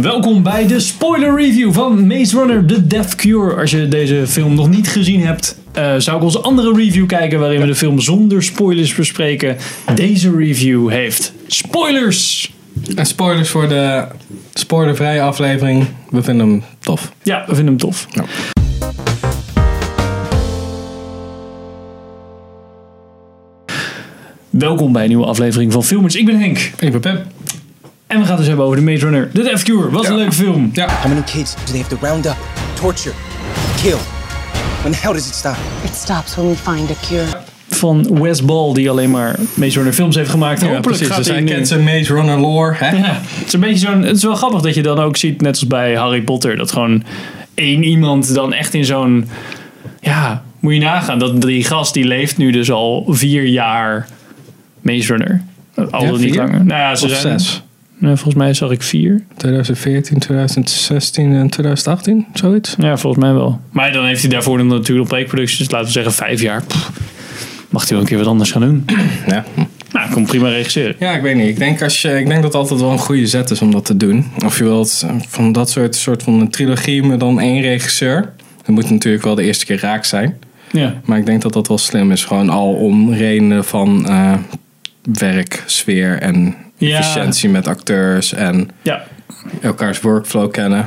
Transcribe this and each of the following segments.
Welkom bij de spoiler review van Maze Runner The Death Cure. Als je deze film nog niet gezien hebt, eh, zou ik onze andere review kijken waarin we de film zonder spoilers bespreken. Deze review heeft spoilers. En spoilers voor de spoilervrije aflevering. We vinden hem tof. Ja, we vinden hem tof. Ja. Welkom bij een nieuwe aflevering van Filmers. Ik ben Henk. Ik ben Pep. En we gaan het dus hebben over de Maze Runner The Death Cure. Was een leuke film. Ja. How many kids do they have to round up, torture, kill? When the hell does it stop? It stops when we find a cure. Van Wes Ball, die alleen maar Maze Runner films heeft gemaakt. Ja, Hopelijk precies. gaat Dus hij kent zijn Maze Runner lore. Hè? Ja, het is een beetje zo'n. Het is wel grappig dat je dan ook ziet, net als bij Harry Potter, dat gewoon één iemand dan echt in zo'n. Ja, moet je nagaan. Dat die gast die leeft nu dus al vier jaar Maze Runner. Al Ja, niet langer. Nou ja, ze Of zijn, zes. Nee, volgens mij zag ik vier. 2014, 2016 en 2018, zoiets. Ja, volgens mij wel. Maar dan heeft hij daarvoor dan natuurlijk op preekproducties, dus laten we zeggen vijf jaar. Pff, mag hij wel een keer wat anders gaan doen? Ja. Nou, ik kon prima regisseren. ja, ik weet niet. Ik denk, als je, ik denk dat het altijd wel een goede zet is om dat te doen. Of je wilt eh, van dat soort, soort van een trilogie met dan één regisseur. Dat moet natuurlijk wel de eerste keer raak zijn. Ja. Maar ik denk dat dat wel slim is. Gewoon al om redenen van eh, werk, sfeer en. Efficiëntie met acteurs en Ja. elkaars workflow kennen.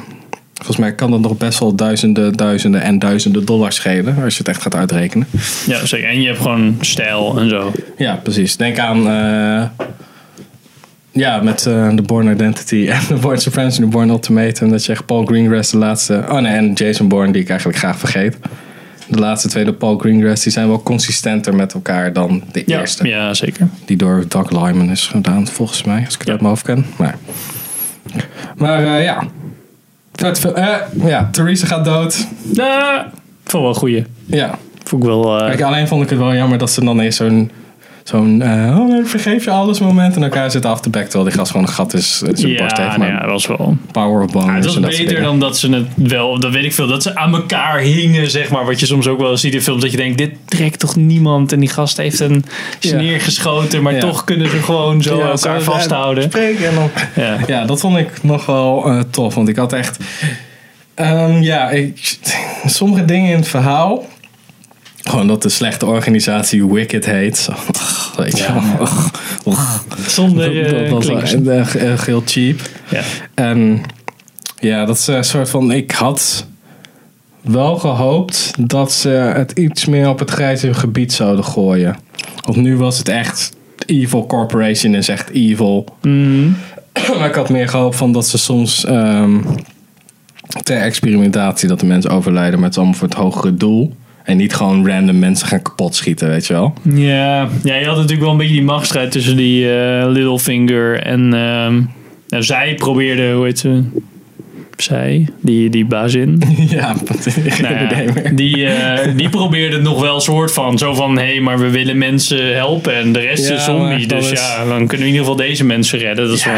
Volgens mij kan dat nog best wel duizenden, duizenden en duizenden dollars schelen. Als je het echt gaat uitrekenen. ja, zeker. En je hebt gewoon stijl en zo. Ja, precies. Denk aan... eh, ja, met eh, de Born Identity en de Born Supremacy en de Born Ultimatum. Dat je echt Paul Greengrass de laatste... Oh nee, en Jason Bourne die ik eigenlijk graag vergeet. De laatste twee, de Paul Greengrass, die zijn wel consistenter met elkaar dan de Ja, eerste. ja zeker. Die door Doug Lyman is gedaan, volgens mij. Als ik het Ja. uit mijn hoofd ken. Maar, maar eh, ja. Vet veel- eh, ja, Theresa gaat dood. Ja, vond wel een goeie. Ja. Vond ik wel. eh, Kijk, alleen vond ik het wel jammer dat ze dan eens zo'n... Zo'n, eh, oh, vergeef je alles moment en elkaar zitten af te back terwijl die gast gewoon een gat is, borst ja, heeft. nou ja, dat was wel. power of bonus Ja, het was dat beter dan dat ze het wel, dat weet ik veel, dat ze aan elkaar hingen, zeg maar. Wat je soms ook wel ziet in films, dat je denkt, dit trekt toch niemand. En die gast heeft een Ja. neergeschoten, maar Ja. toch kunnen ze gewoon zo elkaar vasthouden. Spreken en dan, Ja. ja, dat vond ik nog wel eh, tof. Want ik had echt... ehm, ja, ik, sommige dingen in het verhaal... Gewoon dat de slechte organisatie Wicked heet. Weet je wel. Zonder dat eh was echt, echt- echt heel cheap. Ja. En ja, dat is een soort van. Ik had wel gehoopt dat ze het iets meer op het grijze gebied zouden gooien. Want nu was het echt. Evil Corporation is echt evil. Mhm. Maar ik had meer gehoopt van dat ze soms. ehm, ter experimentatie dat de mensen overlijden, maar het is allemaal voor het hogere doel. En niet gewoon random mensen gaan kapot schieten, weet je wel. Ja. ja, je had natuurlijk wel een beetje die machtsstrijd tussen die eh, Littlefinger en... nou, zij probeerde, hoe heet ze? Zij, die, die bazin. ja, Nou ja, die, eh, die probeerde het nog wel een soort van. Zo van, hé, hey, maar we willen mensen helpen en de rest Ja, is zombie. Dus is- ja, dan kunnen we in ieder geval deze mensen redden. Dat is wel...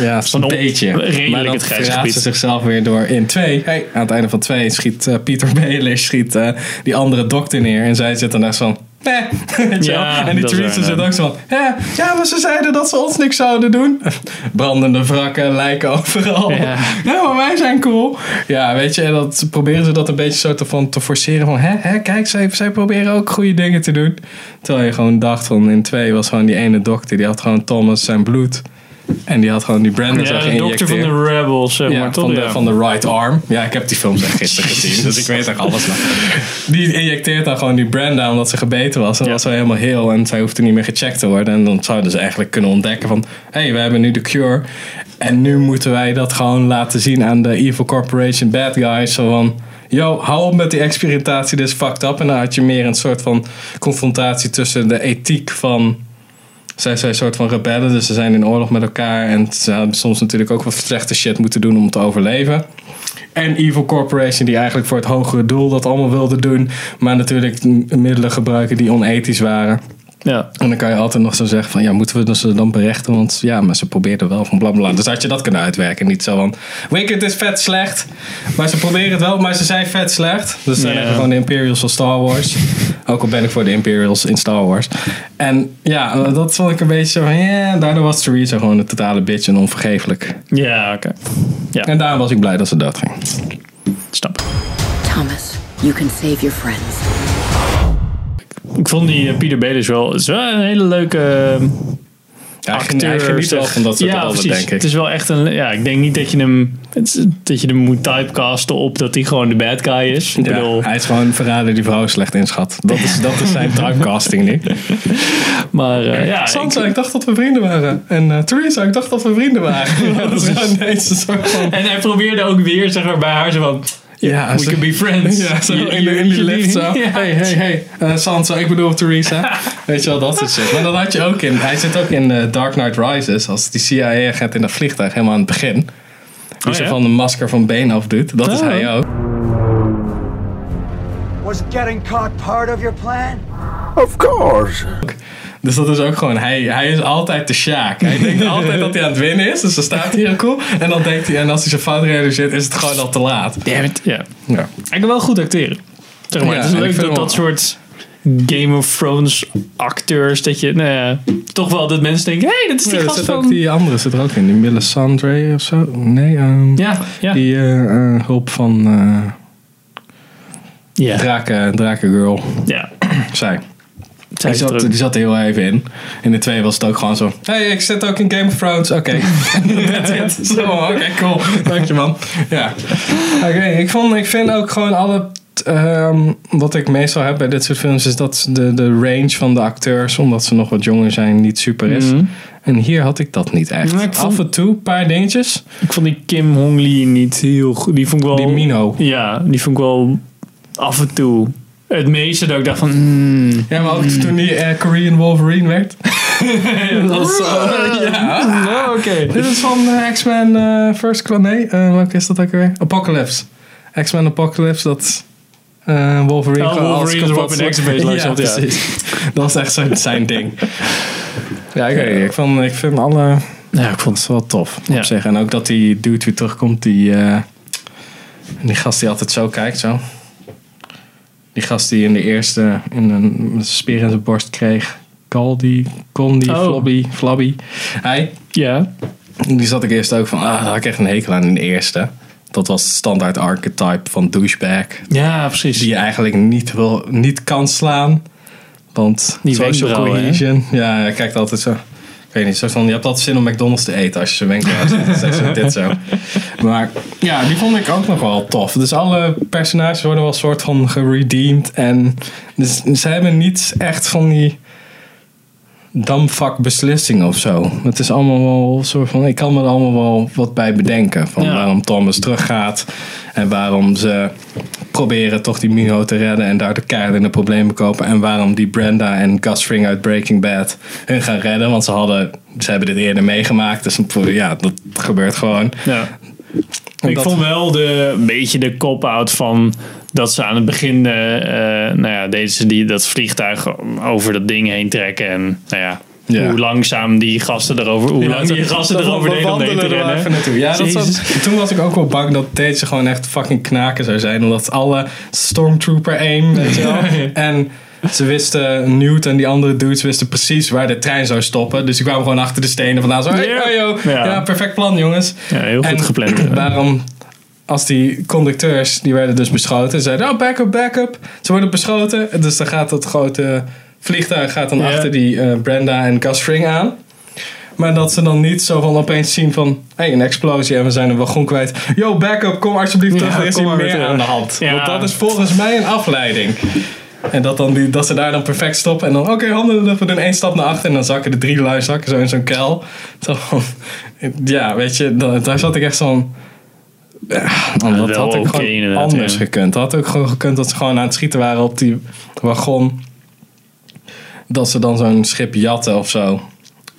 Ja, is een Van op- beetje. redelijk maar dan het verraadt ze zichzelf weer door in twee. Hey, aan het einde van twee schiet eh, Pieter Baelish schiet, eh, die andere dokter neer. En zij zit dan echt van... Ja? En die dat is Theresa waar, zit ja. ook zo van... Ja, ja, maar ze zeiden dat ze ons niks zouden doen. Brandende wrakken, lijken overal. Ja. Ja. maar wij zijn cool. Ja, weet je, en dat proberen ze dat een beetje zo te, van, te forceren. Van, hè, hè, kijk, zij, zij proberen ook goede dingen te doen. Terwijl je gewoon dacht van, in twee was gewoon die ene dokter. Die had gewoon Thomas zijn bloed. En die had gewoon die Brandon zo Ja, de geïnjecteerd. dokter van de Rebels, zeg Ja, toch? van, de, Ja. van de right arm. Ja, ik heb die films echt gisteren gezien, dus ik weet echt alles nog. Die injecteert dan gewoon die Brenda omdat ze gebeten was. En Ja. was ze helemaal heel en zij hoefde niet meer gecheckt te worden. En dan zouden ze eigenlijk kunnen ontdekken van... Hé, hey, we hebben nu de cure. En nu moeten wij dat gewoon laten zien aan de Evil Corporation bad guys. Zo van... Yo, hou op met die experimentatie, dit is fucked up. En dan had je meer een soort van confrontatie tussen de ethiek van zij zijn een soort van rebellen, dus ze zijn in oorlog met elkaar. En ze hebben soms natuurlijk ook wat slechte shit moeten doen om te overleven. En Evil Corporation, die eigenlijk voor het hogere doel dat allemaal wilde doen. Maar natuurlijk middelen gebruiken die onethisch waren. Ja. En dan kan je altijd nog zo zeggen van, ja, moeten we ze dan berechten? Want ja, maar ze probeerden wel van blablabla. Dus had je dat kunnen uitwerken. Niet zo van, Wicked is vet slecht. Maar ze proberen het wel, maar ze zijn vet slecht. Dus zijn Ja. even gewoon de Imperials van Star Wars. Ook al ben ik voor de Imperials in Star Wars. En ja, dat vond ik een beetje zo van, ja, daardoor was Theresa gewoon een totale bitch en onvergeeflijk. Ja, oké. Ja, En daarom was ik blij dat ze doodging. snap. Thomas, you can save your friends. Ik vond die eh, Peter Baelish wel, het is wel een hele leuke eh, Ja, hij acteur. geniet wel zeg. van dat soort ja, rollen, denk ik. Het is wel echt een, ja, ik denk niet dat je hem, dat je hem moet typecasten op dat hij gewoon de bad guy is. Ik Ja, bedoel, hij is gewoon een verrader die vrouw slecht inschat. Dat is, dat is zijn typecasting nu. maar eh, ja, Sansa, ik- ik dacht dat we vrienden waren. En eh Theresa, ik dacht dat we vrienden waren. dat is gewoon deze soort van... en hij probeerde ook weer, zeg maar, bij haar zo van, Ja, we zo- can be friends. Ja, zo Je- in, de, in lift zo. Hey, hey, hey. Eh, Sansa, ik bedoel Theresa. Weet je wel, dat soort shit. Maar dat had je ook in... Hij zit ook in eh, Dark Knight Rises. Als die CIA-agent in dat vliegtuig helemaal aan het begin. Die Oh, zo ja? van de masker van Bane afdoet. Dat is Oh. hij ook. Was getting caught part of your plan? Of course. Dus dat is ook gewoon, hij, hij is altijd de Sjaak. Hij denkt altijd dat hij aan het winnen is. Dus dan staat hij heel cool. En dan denkt hij, en als hij zijn fout realiseert, is het gewoon al te laat. Damn it, ja. Ja. Hij kan wel goed acteren. Zeg maar, Ja, het is leuk dat dat soort Game of Thrones acteurs, dat je, nou ja, toch wel dat mensen denken, hé, hey, dat is die Ja, gast zit van... ook die andere zit er ook in. Die Melisandre of zo. Nee, ehm, Ja, ja. die eh, eh, hulp van eh ja. Draken, Draken Girl. ja. Zij. Die zat, ook. die zat er heel even in. In de twee was het ook gewoon zo. hey, ik zit ook in Game of Thrones. Oké. Zo, oké, cool. Dank je man. Ja. Oké, ik, vond, ik vind ook gewoon alle... ehm, wat ik meestal heb bij dit soort films is dat de, de range van de acteurs, omdat ze nog wat jonger zijn, niet super is. Mhm. En hier had ik dat niet echt. Vond- Af en toe, een paar dingetjes. Ik vond die Kim Hong Lee niet heel goed. Die vond ik wel... Die Mino. Ja, die vond ik wel af en toe het meeste dat ik dacht van... hmm. Ja, maar ook toen die eh, Korean Wolverine werd. dat was zo. ja. Oké. Dit is van eh, X-Men eh, First Class. Nee, welke is dat ook weer? Apocalypse. X-Men Apocalypse, dat Wolverine Oh, alles Wolverine kapot erop in slaat. X-Men langs ja. Dat was echt zijn, zijn ding. Ja, ik, weet ik, vond, ik vind alle... Ja, ik vond Het is wel tof Ja. op zich. En ook dat die dude weer terugkomt, die... die gast die altijd zo kijkt, zo. Die gast die in de eerste in een een speer in zijn borst kreeg. Caldi, Condi, Oh. Flobby, Flabby. Hij, Ja. die zat ik eerst ook van, ah, daar had ik echt een hekel aan in de eerste. Dat was het standaard archetype van douchebag. Ja, precies. Die je eigenlijk niet, wil, niet kan slaan. Want Die social cohesion. Ja, hij kijkt altijd zo. Weet niet, zo van, je hebt altijd zin om McDonald's te eten als je is echt zo dit zo. Maar ja, die vond ik ook nog wel tof. Dus alle personages worden wel een soort van geredeemd. En dus, ze hebben niet echt van die damvak beslissingen of zo. Het is allemaal wel een soort van... Ik kan me er allemaal wel wat bij bedenken. Van Ja. waarom Thomas teruggaat. En waarom ze proberen toch die Mino te redden. En daar de kaart in de problemen kopen. En waarom die Brenda en Gus Fring uit Breaking Bad hun gaan redden. Want ze, hadden, ze hebben dit eerder meegemaakt. Dus ja, dat gebeurt gewoon. Ja. Ik vond wel de, een beetje de cop-out van dat ze aan het begin, eh, nou ja, deze die dat vliegtuig over dat ding heen trekken en nou ja, Ja. hoe langzaam die gasten erover, hoe lang die gasten erover deden om heen te rennen. Ja, dat was, toen was ik ook wel bang dat deze gewoon echt fucking knaken zou zijn. Omdat alle Stormtrooper aim, weet je wel. En ze wisten, Newt en die andere dudes wisten precies waar de trein zou stoppen. Dus die kwamen gewoon achter de stenen vandaan. Zo, hey, Ja. Ja. Ja. perfect plan jongens. Ja, heel goed En gepland. ja. Waarom, als die conducteurs, die werden dus beschoten. Zeiden, oh, backup, backup. Ze worden beschoten. Dus dan gaat dat grote vliegtuig gaat dan Ja. achter die eh, Brenda en Gus Fring aan. Maar dat ze dan niet zo van opeens zien van... Hé, een explosie en we zijn een wagon kwijt. Yo, backup, kom alsjeblieft terug. Ja, er is hier meer aan de hand. Ja. Want dat is volgens mij een afleiding. En dat, dan die, dat ze daar dan perfect stoppen. En dan, oké, handen. We doen één stap naar achter. En dan zakken de drie lui zakken zo in zo'n kuil. Zo van, ja, weet je, da- daar zat ik echt zo'n... Ja, man, dat had ook oké gewoon anders ja. gekund. Het had ook gewoon gekund dat ze gewoon aan het schieten waren op die wagon. Dat ze dan zo'n schip jatten of zo.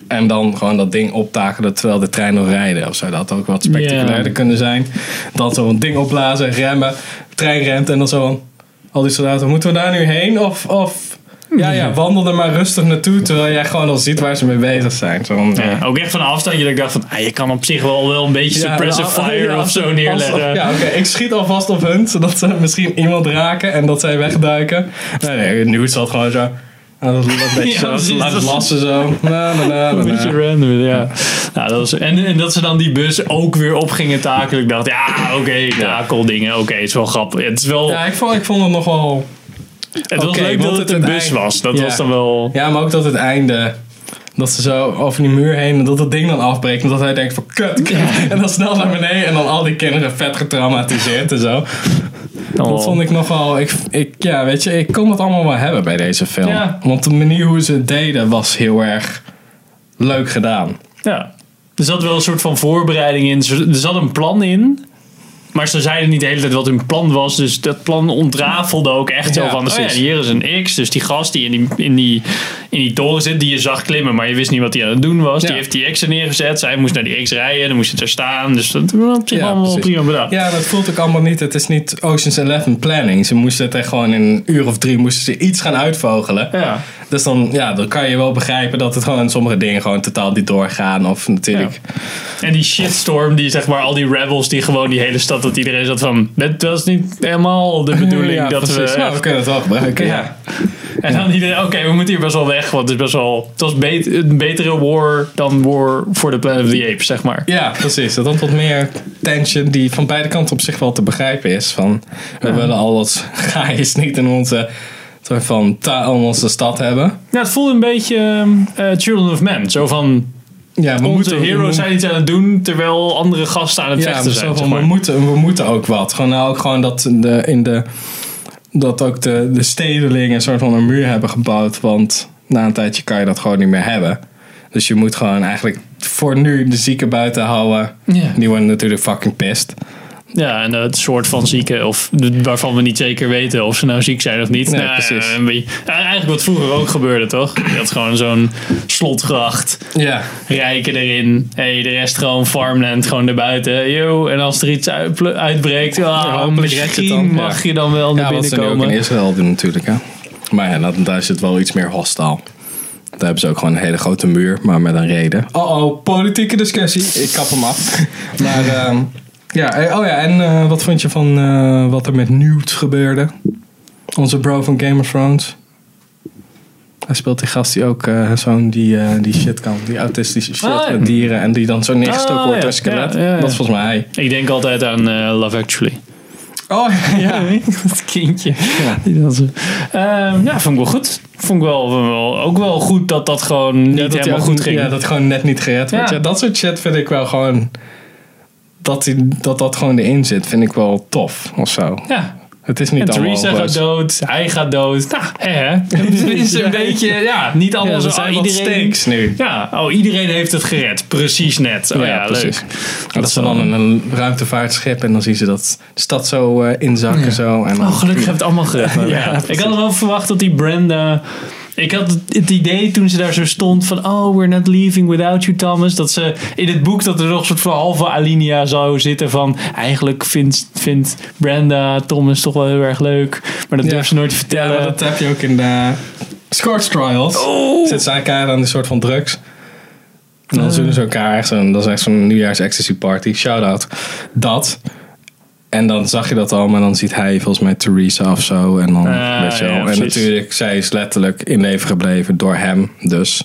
En dan gewoon dat ding optakelen terwijl de trein nog rijden of zo. Dat ook wat spectaculairder kunnen zijn. Dan zo'n ding opblazen, remmen, trein remt en dan zo. Al die soldaten, moeten we daar nu heen? Of, of Ja, ja, wandel er maar rustig naartoe, terwijl jij gewoon al ziet waar ze mee bezig zijn. Zo Ja, ook echt van een afstandje dat ik dacht van, ah, je kan op zich wel, wel een beetje suppressive ja, fire ja, of zo neerleggen. Ja, oké, ik schiet alvast op hun, zodat ze misschien iemand raken en dat zij wegduiken. Nee, nee, nu is dat gewoon zo. Een beetje Ja, zo, laat dat lassen zo. Na, na, na, na, Een beetje random, ja. Nou, dat was, en, en dat ze dan die bus ook weer op gingen takelen. Ik dacht, ja, oké, takeldingen, oké, het is wel grappig. Het, is wel, Ja, ik vond, ik vond het nog wel... het was leuk dat het een bus eind- was. Dat Ja. was dan wel... Ja, maar ook dat het einde... Dat ze zo over die muur heen en dat het ding dan afbreekt. En dat hij denkt van kut, kut. En dan snel naar beneden en dan al die kinderen vet getraumatiseerd en zo. Dat vond ik nogal. Ik, ik, ja, weet je, ik kon het allemaal wel hebben bij deze film. Ja. Want de manier hoe ze het deden was heel erg leuk gedaan. Ja. Er zat wel een soort van voorbereiding in. Er zat een plan in. Maar ze zeiden niet de hele tijd wat hun plan was. Dus dat plan ontrafelde ook echt zo van... Oh ja, hier is een X. Dus die gast die in die, in die, in die toren zit... die je zag klimmen, maar je wist niet wat hij aan het doen was. Ja. Die heeft die X er neergezet. Zij moest naar die X rijden. Dan moest het er staan. Dus dat was op zich Ja, allemaal precies. prima bedacht. Ja, dat voelt ook allemaal niet. Het is niet Ocean's Eleven planning. Ze moesten het echt gewoon in een uur of drie moesten ze iets gaan uitvogelen. Ja. Dus dan, ja, dan kan je wel begrijpen dat het gewoon sommige dingen gewoon totaal niet doorgaan. Of natuurlijk. En die shitstorm, die zeg maar al die rebels die gewoon die hele stad, dat iedereen zat van, het was niet helemaal de bedoeling Ja, dat precies. we... Nou, we kunnen het wel gebruiken. Ja. En dan iedereen, oké, we moeten hier best wel weg, want het is best wel, het was een betere war dan war voor de Planet of the Apes, zeg maar. Ja, precies. Dat dan tot meer tension die van beide kanten op zich wel te begrijpen is. Van, we willen al dat gaais niet in onze, soort van, ta- in onze stad hebben. Ja, het voelde een beetje eh, Children of Men, zo van, Ja, we onze moeten, heroes zijn iets aan het doen, terwijl andere gasten aan het ja, vechten zijn, van, zeg maar. we, moeten, we moeten ook wat. Gewoon, nou, ook gewoon dat, de, in de, dat ook de, de stedelingen een soort van een muur hebben gebouwd. Want na een tijdje kan je dat gewoon niet meer hebben. Dus je moet gewoon eigenlijk voor nu de zieken buiten houden. Ja. Die worden natuurlijk fucking pissed. Ja, en het soort van zieken, of waarvan we niet zeker weten of ze nou ziek zijn of niet. Nee, Nou, precies. een beetje- ja, eigenlijk wat vroeger ook gebeurde, toch? Je had gewoon zo'n slotgracht, Ja, rijken erin. hey, de rest gewoon farmland, gewoon erbuiten. Yo, en als er iets uit, uitbreekt, ah, je het misschien dan, ja. mag je dan wel naar Ja, wat binnen ze nu ook in komen. Israël doen natuurlijk. Hè. Maar ja, dat- daar is het wel iets meer hostaal. Daar hebben ze ook gewoon een hele grote muur, maar met een reden. Oh oh, politieke discussie. Ik kap hem af. maar ehm, ja, eh, oh ja, en eh, wat vond je van eh, wat er met Newt gebeurde? Onze bro van Game of Thrones. Hij speelt die gast die ook eh, zo'n die, die shit kan. Die autistische shit Ah, ja. met dieren. En die dan zo neergestoken Ah, wordt ja. door een skelet. Ja, ja, ja. Dat is volgens mij hij. Ik denk altijd aan Love Actually. Oh ja. dat kindje. Dat zo. Ehm, ja, vond ik wel goed. Vond ik wel, wel, ook wel goed dat dat gewoon niet Ja, dat helemaal goed ging. Ja, dat gewoon net niet gered. Ja. Ja. dat soort shit vind ik wel gewoon... Dat, die, dat dat gewoon erin zit, vind ik wel tof of zo. ja. Het is niet En allemaal Theresa gaat dood, hij gaat dood. Nou, hè. Het is een beetje, ja, niet allemaal Ja, zo. zijn oh, stakes nu. Ja, oh, iedereen heeft het gered. Precies net. Oh ja, precies. leuk. Dat ze dan in een ruimtevaartschip en dan zien ze dat de stad zo eh, inzakken zo. En Oh, gelukkig heb het allemaal gered. Ja, ja, ik had wel verwacht dat die Brenda... Ik had het- idee toen ze daar zo stond van... Oh, we're not leaving without you, Thomas. Dat ze in het boek dat er nog een soort van halve alinea zou zitten van... Eigenlijk vindt, vindt Brenda Thomas toch wel heel erg leuk. Maar dat Ja. durft ze nooit te vertellen. dat heb je ook in de Scorch Trials. Oh. Zitten ze elkaar aan een soort van drugs. En Ah. dan zoenen ze elkaar echt zo'n, dat is echt zo'n nieuwjaars ecstasy party. Shout out. Dat. En dan zag je dat al, maar dan ziet hij volgens mij Theresa of zo. En dan, Ah, weet je wel. ja, en natuurlijk, zij is letterlijk in leven gebleven door hem. Dus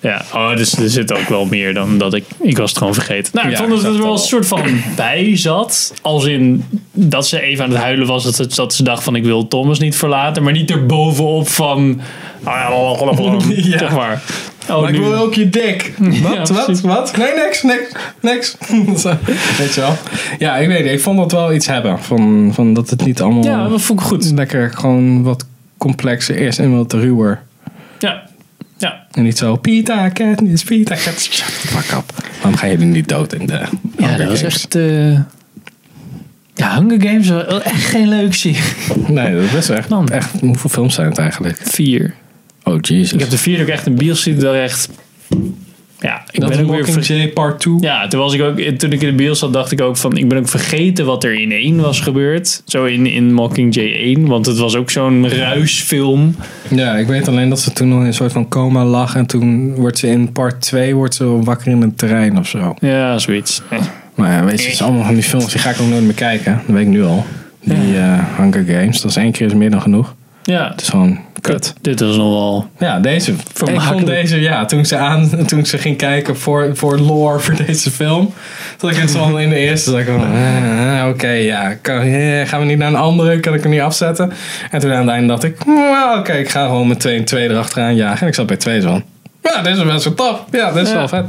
Ja, oh, dus er zit ook wel meer dan dat ik... Ik was het gewoon vergeten. Nou, ik Ja, vond dat ik het er wel een soort van bij zat. Als in dat ze even aan het huilen was. Dat, dat ze dacht van ik wil Thomas niet verlaten. Maar niet erbovenop van... ah, Ja. Zeg maar. Oh, maar ik wil ook je dik. Wat? Ja, wat? Wat? Nee, niks, niks, niks. Weet je wel. Ja, ik weet niet. Ik vond dat wel iets hebben. Van, van dat het niet allemaal Ja, dat vond ik goed. lekker gewoon wat complexer is en wat ruwer. Ja. Ja. En niet zo, Pita, Katniss, Pita, Katniss. Shut the fuck up. Waarom ga je niet dood in de Ja, Hunger dat was Games? echt... eh, Ja, Hunger Games was echt geen leuk zie. Nee, dat is echt, Man. echt... Hoeveel films zijn het eigenlijk? Vier. Oh, Jesus. Ik heb de vierde ook echt in bios gezien. Dat echt... Ja, ik Dat ben ook weer ver- Part 2. Ja, toen was ik ook, toen ik in de bios zat, dacht ik ook van, ik ben ook vergeten wat er in 1 was gebeurd. Zo in, in Mockingjay 1, want het was ook zo'n ruisfilm. Ja, ik weet alleen dat ze toen nog in een soort van coma lag. En toen wordt ze in part 2 wordt ze wakker in het terrein of zo. Ja, zoiets. Maar ja, weet je, het is allemaal van die films. Die ga ik ook nooit meer kijken. Dat weet ik nu al. Die eh, Hunger Games. Dat is één keer is meer dan genoeg. Ja, Het is gewoon kut. dit was nog wel... Ja, deze. Ik vond deze, ja, toen ze, aan, toen ze ging kijken voor, voor lore voor deze film. Toen ik het zo in de eerste, zag ik van, eh, oké, ja, kan, eh, gaan we niet naar een andere? Kan ik hem niet afzetten? En toen aan het einde dacht ik, "Nou, oké, ik ga gewoon met twee en twee erachteraan jagen. En ik zat bij twee zo ja, dit is best wel tof. Ja, dit is Ja. wel vet.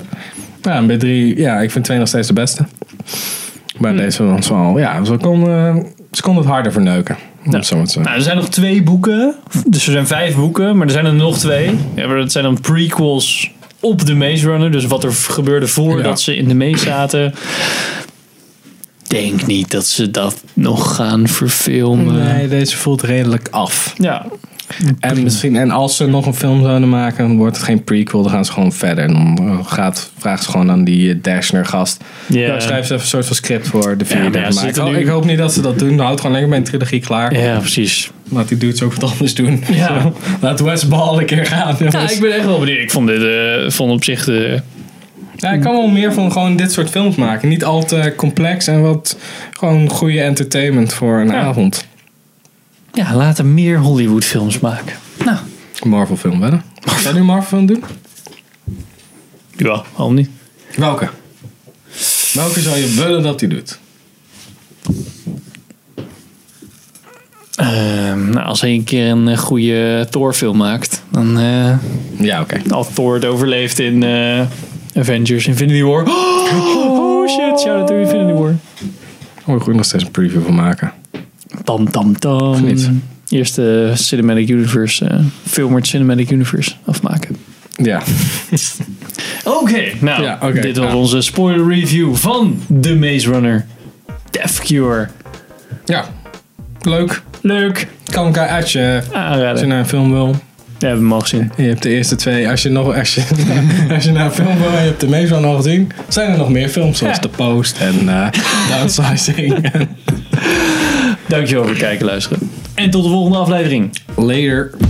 Ja, en bij drie, ja, ik vind twee nog steeds de beste. Maar deze was wel, ja, ze kon, eh, ze kon het harder verneuken. Het zo. Nou, er zijn nog twee boeken. Dus er zijn vijf boeken, maar er zijn er nog twee. Ja, maar dat zijn dan prequels op de Maze Runner. Dus wat er gebeurde voordat Ja. ze in de Maze zaten. Denk niet dat ze dat nog gaan verfilmen. Nee, deze voelt redelijk af. Ja, En, misschien, en als ze nog een film zouden maken, dan wordt het geen prequel. Dan gaan ze gewoon verder. En dan eh, gaat, vraagt ze gewoon aan die eh, Dashner-gast. Ja. Ja. schrijf ze even een soort van script voor de vierde. ja, ze ik, hoop, nu- ik hoop niet dat ze dat doen. Houd gewoon lekker bij een trilogie klaar. ja precies. Laat die dudes ook wat anders doen. Ja. Zo, Laat West Ball een keer gaan. Ja, ik ben echt wel benieuwd. Ik vond dit eh, vond op zich de... Ja, ik kan wel meer van gewoon dit soort films maken. Niet al te complex en wat gewoon goede entertainment voor een Ja. avond. Ja, laten meer Hollywood films maken. Nou, Marvel film, wedden? Zou je een Marvel film doen? ja, waarom niet? Welke? Welke zou je willen dat hij doet? Ehm, nou, als hij een keer een eh, goede Thor film maakt, dan... eh, Ja, oké. Al Thor het overleeft in eh, Avengers Infinity War. Oh, shit, shout out to Infinity War. Oh, ik nog steeds een preview van maken. Tam tam tam. Eerste Cinematic Universe, film met Cinematic Universe afmaken. Ja. Oké, nou, Ja, dit was onze spoiler review van The Maze Runner. Death Cure. Ja. Leuk. Leuk. Kan elkaar uit je, als je Aanraden. naar een film wil. Ja, we mogen zien. Je hebt de eerste twee. Als je, nog, als je, als je naar een film wil en je hebt de meeste al gezien. Zijn er nog meer films zoals Ja. The Post en Downsizing. Dankjewel voor het kijken en luisteren. En tot de volgende aflevering. Later.